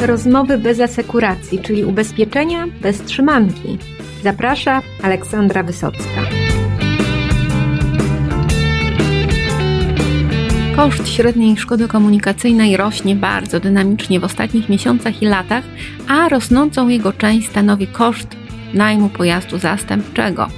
Rozmowy bez asekuracji, czyli ubezpieczenia bez trzymanki. Zaprasza Aleksandra Wysocka. Koszt średniej szkody komunikacyjnej rośnie bardzo dynamicznie w ostatnich miesiącach i latach, a rosnącą jego część stanowi koszt najmu pojazdu zastępczego.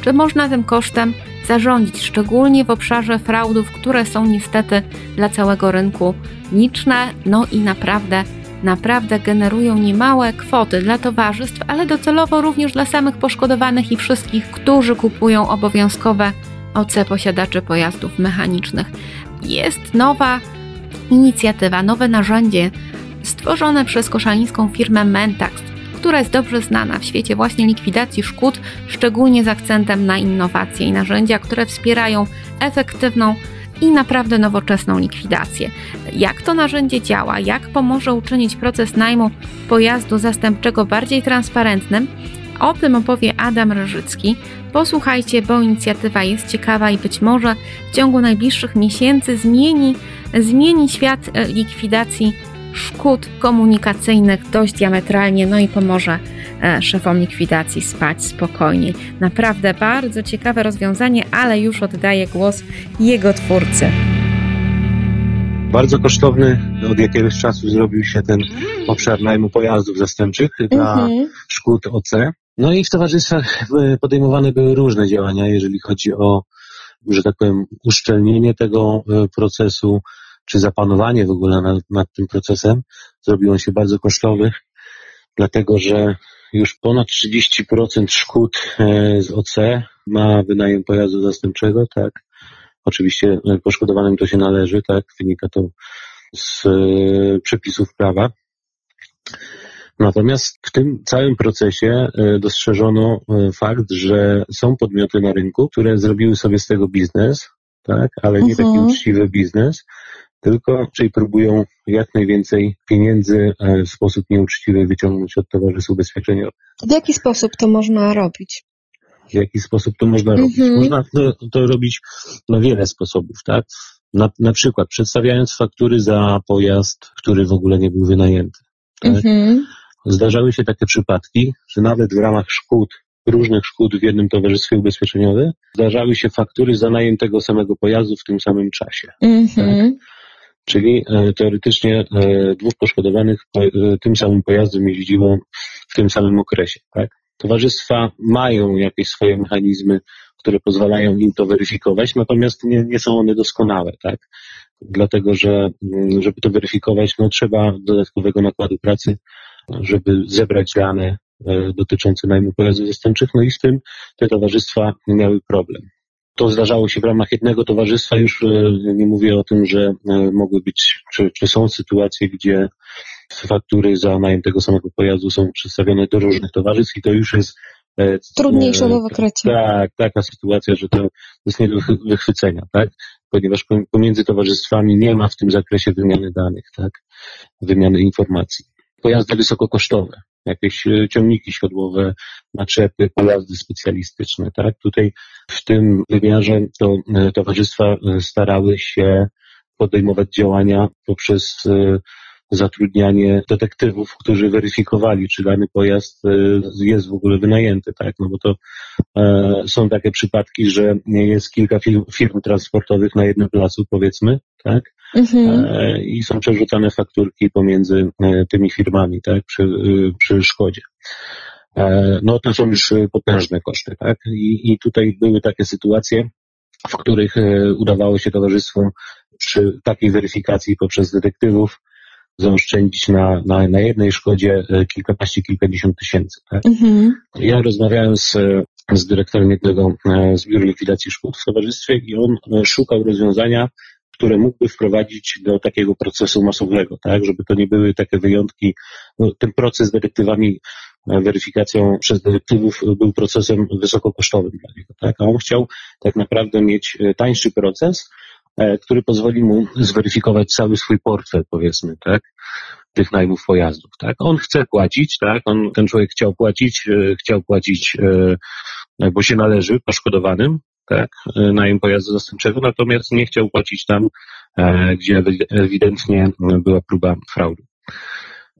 Czy można tym kosztem zarządzić, szczególnie w obszarze fraudów, które są niestety dla całego rynku liczne, no i naprawdę naprawdę generują niemałe kwoty dla towarzystw, ale docelowo również dla samych poszkodowanych i wszystkich, którzy kupują obowiązkowe OC posiadaczy pojazdów mechanicznych. Jest nowa inicjatywa, nowe narzędzie stworzone przez koszalińską firmę Mentax, która jest dobrze znana w świecie właśnie likwidacji szkód, szczególnie z akcentem na innowacje i narzędzia, które wspierają efektywną i naprawdę nowoczesną likwidację. Jak to narzędzie działa, jak pomoże uczynić proces najmu pojazdu zastępczego bardziej transparentnym, o tym opowie Adam Ryżycki. Posłuchajcie, bo inicjatywa jest ciekawa i być może w ciągu najbliższych miesięcy zmieni, zmieni świat e, likwidacji szkód komunikacyjnych dość diametralnie, no i pomoże e, szefom likwidacji spać spokojniej. Naprawdę bardzo ciekawe rozwiązanie, ale już oddaję głos jego twórcy. Bardzo kosztowny od jakiegoś czasu zrobił się ten obszar najmu pojazdów zastępczych dla mhm. szkód OC. No i w towarzystwach e, podejmowane były różne działania, jeżeli chodzi o, że tak powiem, uszczelnienie tego e, procesu, czy zapanowanie w ogóle nad, nad tym procesem. Zrobił on się bardzo kosztowy, dlatego że już ponad 30% szkód e, z OC ma wynajem pojazdu zastępczego, tak. Oczywiście poszkodowanym to się należy, tak. Wynika to z przepisów prawa. Natomiast w tym całym procesie e, dostrzeżono e, fakt, że są podmioty na rynku, które zrobiły sobie z tego biznes, tak, ale nie taki mhm. uczciwy biznes, tylko czyli próbują jak najwięcej pieniędzy e, w sposób nieuczciwy wyciągnąć od towarzystw ubezpieczeniowych. W jaki sposób to można robić? W jaki sposób to można robić? Mhm. Można to, to robić na wiele sposobów, tak? Na, na przykład przedstawiając faktury za pojazd, który w ogóle nie był wynajęty. Tak? Mhm. Zdarzały się takie przypadki, że nawet w ramach szkód, różnych szkód w jednym towarzystwie ubezpieczeniowym, zdarzały się faktury za najem tego samego pojazdu w tym samym czasie. Mm-hmm. Tak? Czyli e, teoretycznie e, dwóch poszkodowanych e, tym samym pojazdem jeździło w tym samym okresie. Tak? Towarzystwa mają jakieś swoje mechanizmy, które pozwalają im to weryfikować, natomiast nie, nie są one doskonałe, tak? Dlatego, że mm, żeby to weryfikować, no trzeba dodatkowego nakładu pracy, żeby zebrać dane dotyczące najmu pojazdów zastępczych, no i z tym te towarzystwa miały problem. To zdarzało się w ramach jednego towarzystwa, już e, nie mówię o tym, że e, mogły być, czy, czy są sytuacje, gdzie faktury za najem tego samego pojazdu są przedstawione do różnych towarzystw i to już jest trudniejsze do wykrycia. Tak, taka sytuacja, że to jest nie do wychwycenia, tak? Ponieważ pomiędzy towarzystwami nie ma w tym zakresie wymiany danych, tak? Wymiany informacji pojazdy wysokokosztowe, jakieś e, ciągniki siodłowe, naczepy, pojazdy specjalistyczne, tak? Tutaj w tym wymiarze to e, towarzystwa e, starały się podejmować działania poprzez zatrudnianie detektywów, którzy weryfikowali, czy dany pojazd jest w ogóle wynajęty, tak? No bo to są takie przypadki, że jest kilka firm transportowych na jednym placu, powiedzmy, tak? Mhm. E, I są przerzucane fakturki pomiędzy e, tymi firmami, tak, przy, e, przy szkodzie. No to są już potężne koszty, tak? I, I tutaj były takie sytuacje, w których udawało się towarzystwom przy takiej weryfikacji poprzez detektywów zaoszczędzić na, na, na jednej szkodzie kilkanaście, kilkadziesiąt tysięcy. Tak? Mhm. Ja rozmawiałem z, z dyrektorem jednego z biur likwidacji szkód w towarzystwie i on szukał rozwiązania, które mógłby wprowadzić do takiego procesu masowego, tak, żeby to nie były takie wyjątki. No, ten proces dyrektywami, e, weryfikacją przez dyrektywów był procesem wysokokosztowym dla niego, tak, a on chciał tak naprawdę mieć e, tańszy proces, e, który pozwoli mu zweryfikować cały swój portfel, powiedzmy, tak, tych najmów pojazdów, tak. On chce płacić, tak, on, ten człowiek chciał płacić, chciał płacić, bo się należy poszkodowanym, tak, najem pojazdu zastępczego, natomiast nie chciał płacić tam, e, gdzie ewidentnie była próba fraudu.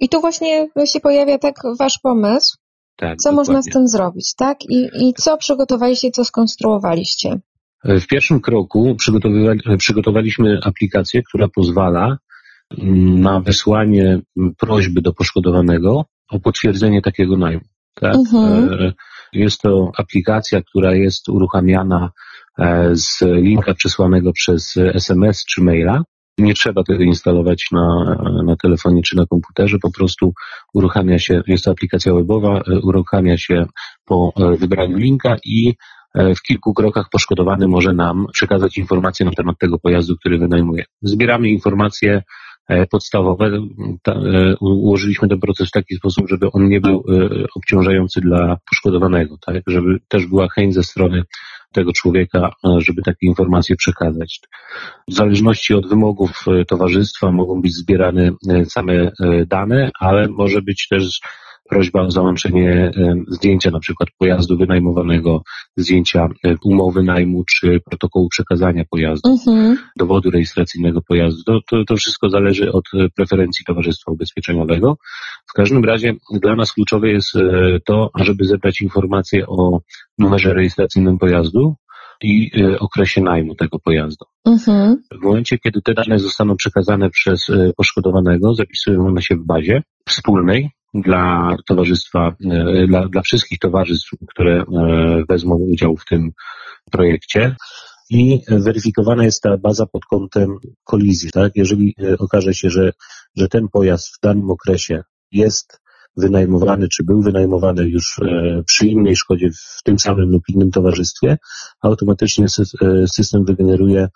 I tu właśnie się pojawia tak wasz pomysł, Tak, co można z dokładnie. tym zrobić, tak? I, i co przygotowaliście, co skonstruowaliście? W pierwszym kroku przygotowaliśmy aplikację, która pozwala mm, na wysłanie prośby do poszkodowanego o potwierdzenie takiego najmu. Tak? Mhm. Jest to aplikacja, która jest uruchamiana e, z linka przesłanego przez SMS czy maila. Nie trzeba tego instalować na, na telefonie czy na komputerze, po prostu uruchamia się, jest to aplikacja webowa, e, uruchamia się po e, wybraniu linka i w kilku krokach poszkodowany może nam przekazać informacje na temat tego pojazdu, który wynajmuje. Zbieramy informacje podstawowe. Ta, e, ułożyliśmy ten proces w taki sposób, żeby on nie był e, obciążający dla poszkodowanego, tak? Żeby też była chęć ze strony tego człowieka, e, żeby takie informacje przekazać. W zależności od wymogów e, towarzystwa mogą być zbierane e, same e, dane, ale może być też prośba o załączenie zdjęcia na przykład pojazdu wynajmowanego, zdjęcia umowy najmu czy protokołu przekazania pojazdu, Mhm. dowodu rejestracyjnego pojazdu. To, to, to wszystko zależy od e, preferencji Towarzystwa Ubezpieczeniowego. W każdym razie dla nas kluczowe jest e, to, ażeby zebrać informacje o numerze rejestracyjnym pojazdu i e, okresie najmu tego pojazdu. Mhm. W momencie, kiedy te dane zostaną przekazane przez poszkodowanego, zapisują one się w bazie wspólnej dla towarzystwa, e, dla, dla wszystkich towarzystw, które e, wezmą udział w tym projekcie. I weryfikowana jest ta baza pod kątem kolizji. Tak? Jeżeli e, okaże się, że, że ten pojazd w danym okresie jest wynajmowany, czy był wynajmowany już przy innej szkodzie w tym samym lub innym towarzystwie, automatycznie sy- system wygeneruje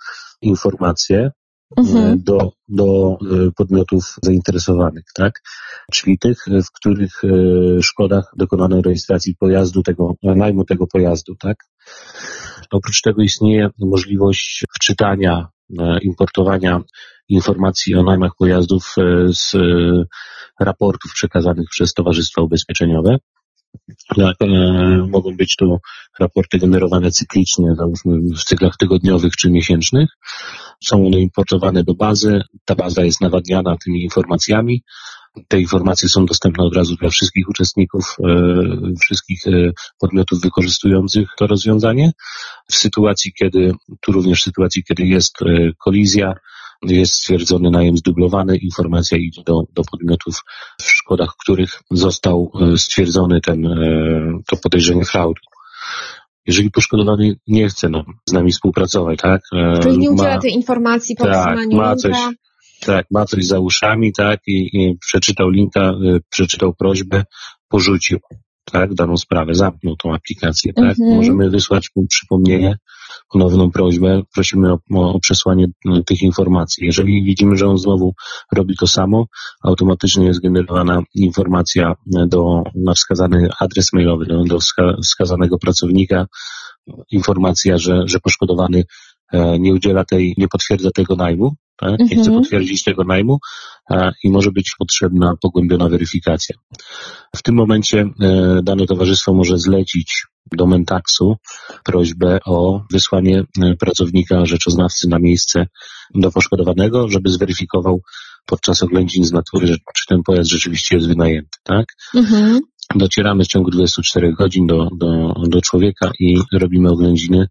informacje Mhm. e, do, do e, podmiotów zainteresowanych, tak? Czyli tych, w których e, szkodach dokonano rejestracji pojazdu, tego, najmu tego pojazdu, tak? Oprócz tego istnieje możliwość wczytania, importowania informacji o najmach pojazdów z raportów przekazanych przez Towarzystwa Ubezpieczeniowe. Mogą być to raporty generowane cyklicznie, załóżmy w cyklach tygodniowych czy miesięcznych. Są one importowane do bazy. Ta baza jest nawadniana tymi informacjami. Te informacje są dostępne od razu dla wszystkich uczestników, e, wszystkich e, podmiotów wykorzystujących to rozwiązanie. W sytuacji, kiedy, tu również w sytuacji, kiedy jest e, kolizja, jest stwierdzony najem zdublowany, informacja idzie do, do podmiotów, w szkodach których został stwierdzony ten, to podejrzenie fraudu. Jeżeli poszkodowany nie chce nam, z nami współpracować, tak? e, Czyli nie ma- udziela tej informacji po tak, ma coś, tak, ma coś za uszami, tak, i, i przeczytał linka, y, przeczytał prośbę, porzucił, tak, daną sprawę, zamknął tą aplikację, tak. Mhm. Możemy wysłać mu przypomnienie, ponowną prośbę, prosimy o, o, przesłanie y, tych informacji. Jeżeli widzimy, że on znowu robi to samo, automatycznie jest generowana informacja y, do, na wskazany adres mailowy, do, do wska, wskazanego pracownika, informacja, że, że poszkodowany e, nie udziela tej, nie potwierdza tego najmu, tak? nie chce Mhm. potwierdzić tego najmu e, i może być potrzebna pogłębiona weryfikacja. W tym momencie e, dane towarzystwo może zlecić do Mentaxu prośbę o wysłanie e, pracownika rzeczoznawcy na miejsce do poszkodowanego, żeby zweryfikował podczas oględzin z natury, czy ten pojazd rzeczywiście jest wynajęty. Tak? Mhm. docieramy w ciągu 24 godzin do, do, do człowieka i robimy oględziny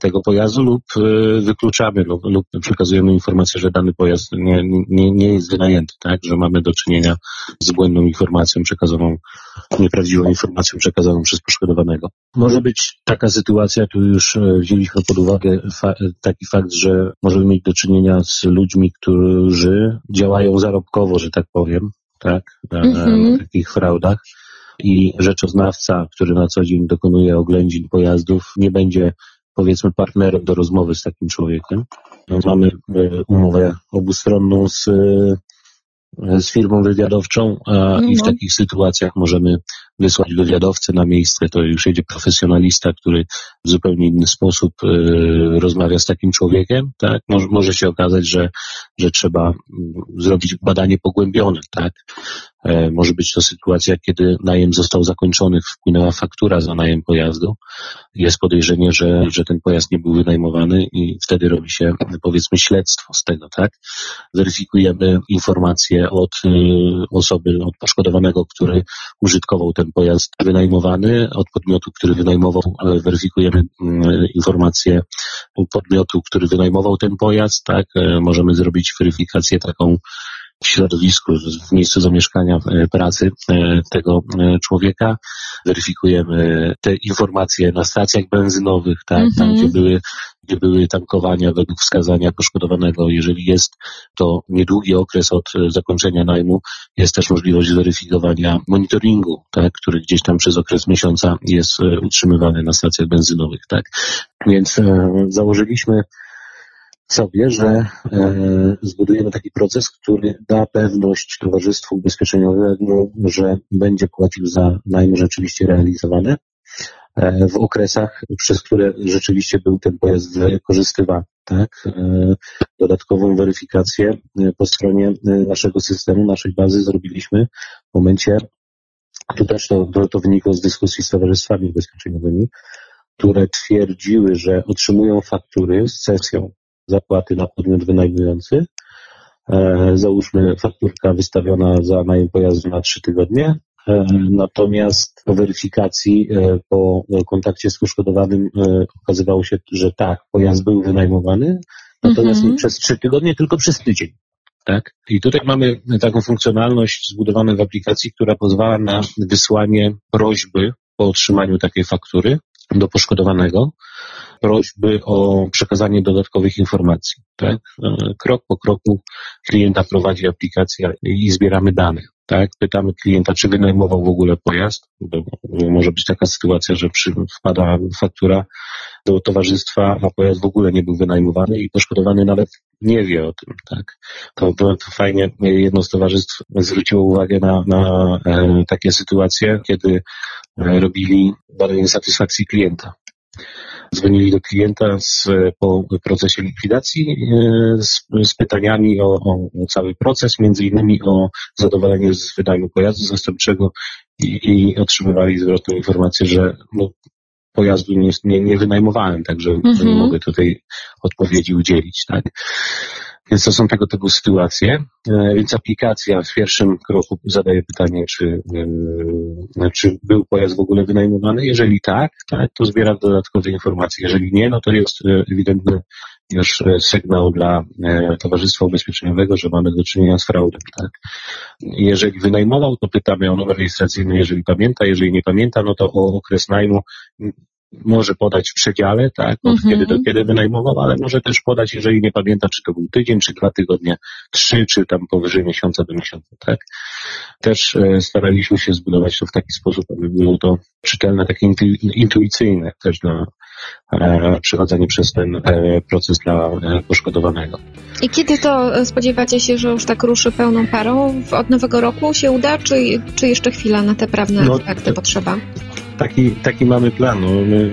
tego pojazdu lub e, wykluczamy lub, lub przekazujemy informację, że dany pojazd nie, nie, nie jest wynajęty, tak, że mamy do czynienia z błędną informacją przekazaną, nieprawdziwą informacją przekazaną przez poszkodowanego. Może być taka sytuacja, tu już e, wzięliśmy pod uwagę fa- taki fakt, że możemy mieć do czynienia z ludźmi, którzy działają zarobkowo, że tak powiem, tak, na, Mhm. na takich fraudach i rzeczoznawca, który na co dzień dokonuje oględzin pojazdów, nie będzie powiedzmy partnerem do rozmowy z takim człowiekiem. No, mamy e, umowę obustronną z, e, z firmą wywiadowczą a, i w Mhm. takich sytuacjach możemy wysłać wywiadowcę na miejsce, to już jedzie profesjonalista, który w zupełnie inny sposób y, rozmawia z takim człowiekiem, tak? Może, może się okazać, że, że trzeba mm, zrobić badanie pogłębione, tak? E, może być to sytuacja, kiedy najem został zakończony, wpłynęła faktura za najem pojazdu. Jest podejrzenie, że, że ten pojazd nie był wynajmowany i wtedy robi się, powiedzmy, śledztwo z tego, tak? Weryfikujemy informacje od y, osoby, od poszkodowanego, który użytkował ten pojazd wynajmowany, od podmiotu, który wynajmował, weryfikujemy mm, informacje podmiotu, który wynajmował ten pojazd, tak? E, możemy zrobić weryfikację taką w środowisku, w miejscu zamieszkania, e, pracy e, tego e, człowieka. Weryfikujemy te informacje na stacjach benzynowych, tak, mm -hmm. tam gdzie były, gdzie były tankowania według wskazania poszkodowanego. Jeżeli jest to niedługi okres od zakończenia najmu, jest też możliwość weryfikowania monitoringu, tak, który gdzieś tam przez okres miesiąca jest utrzymywany na stacjach benzynowych, tak. Więc e, założyliśmy sobie, że e, zbudujemy taki proces, który da pewność towarzystwu ubezpieczeniowemu, że będzie płacił za najm rzeczywiście realizowane e, w okresach, przez które rzeczywiście był ten pojazd wykorzystywany. Tak? E, dodatkową weryfikację po stronie naszego systemu, naszej bazy zrobiliśmy w momencie, tu też to, to, wynikło z dyskusji z towarzystwami ubezpieczeniowymi, które twierdziły, że otrzymują faktury z sesją zapłaty na podmiot wynajmujący. E, załóżmy fakturka wystawiona za najem pojazdu na trzy tygodnie, e, Natomiast po weryfikacji, e, po kontakcie z poszkodowanym okazywało się, że tak, pojazd był wynajmowany, natomiast mm -hmm. nie przez trzy tygodnie, tylko przez tydzień. Tak? I tutaj mamy taką funkcjonalność zbudowaną w aplikacji, która pozwala na wysłanie prośby po otrzymaniu takiej faktury do poszkodowanego prośby o przekazanie dodatkowych informacji. Tak? E, krok po kroku klienta prowadzi aplikację i zbieramy dane. Tak? Pytamy klienta, czy wynajmował w ogóle pojazd. Bo może być taka sytuacja, że wpada faktura do towarzystwa, a pojazd w ogóle nie był wynajmowany i poszkodowany nawet nie wie o tym. Tak? To, to, fajnie jedno z towarzystw zwróciło uwagę na, na e, takie sytuacje, kiedy e, robili badanie satysfakcji klienta dzwonili do klienta z, po procesie likwidacji e, z, z pytaniami o, o, cały proces, między innymi o zadowolenie z wynajmu pojazdu zastępczego i, i otrzymywali zwrotną informację, że no, pojazdu nie, nie, nie wynajmowałem, także mm -hmm. nie mogę tutaj odpowiedzi udzielić. Tak? Więc to są tego typu sytuacje. E, więc aplikacja w pierwszym kroku zadaje pytanie, czy, e, czy był pojazd w ogóle wynajmowany. Jeżeli tak, tak, to zbiera dodatkowe informacje. Jeżeli nie, no to jest e, ewidentny już sygnał dla Towarzystwa Ubezpieczeniowego, że mamy do czynienia z fraudem. Tak? Jeżeli wynajmował, to pytamy o numer rejestracyjny, jeżeli pamięta. Jeżeli nie pamięta, no to o okres najmu może podać w przedziale, tak, od mm-hmm. kiedy do kiedy wynajmował, ale może też podać, jeżeli nie pamięta, czy to był tydzień, czy dwa tygodnie, trzy, czy tam powyżej miesiąca do miesiąca, tak. Też e, staraliśmy się zbudować to w taki sposób, aby było to czytelne, takie intuicyjne też dla przechodzenie przez ten e, proces dla e, poszkodowanego. I kiedy to e, spodziewacie się, że już tak ruszy pełną parą? Od nowego roku się uda, czy, czy jeszcze chwila na te prawne no, aspekty potrzeba? taki, taki mamy plan. No, my,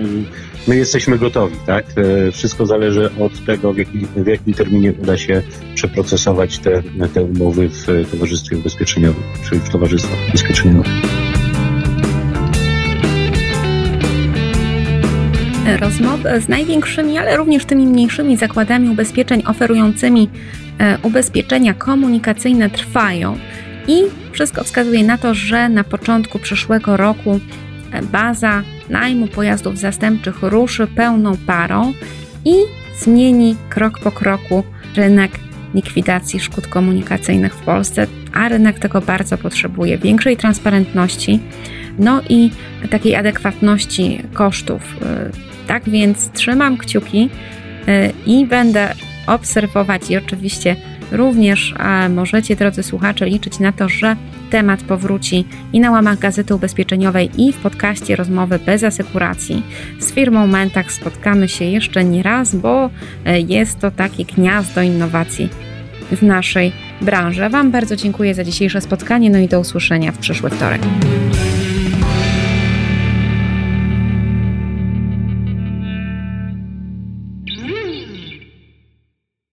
my, jesteśmy gotowi, tak? E, wszystko zależy od tego, w, jaki, w jakim terminie uda się przeprocesować te, te umowy w Towarzystwie Ubezpieczeniowym, czy w Towarzystwach Ubezpieczeniowym. Rozmowy z największymi, ale również tymi mniejszymi zakładami ubezpieczeń oferującymi e, ubezpieczenia komunikacyjne trwają i wszystko wskazuje na to, że na początku przyszłego roku baza najmu pojazdów zastępczych ruszy pełną parą i zmieni krok po kroku rynek likwidacji szkód komunikacyjnych w Polsce, a rynek tego bardzo potrzebuje większej transparentności, no i takiej adekwatności kosztów. Tak więc trzymam kciuki y, i będę obserwować i oczywiście również możecie, drodzy słuchacze, liczyć na to, że temat powróci i na łamach Gazety Ubezpieczeniowej i w podcaście Rozmowy bez asekuracji. Z firmą Mentax spotkamy się jeszcze nie raz, bo e, jest to takie gniazdo innowacji w naszej branży. Wam bardzo dziękuję za dzisiejsze spotkanie, no i do usłyszenia w przyszły wtorek.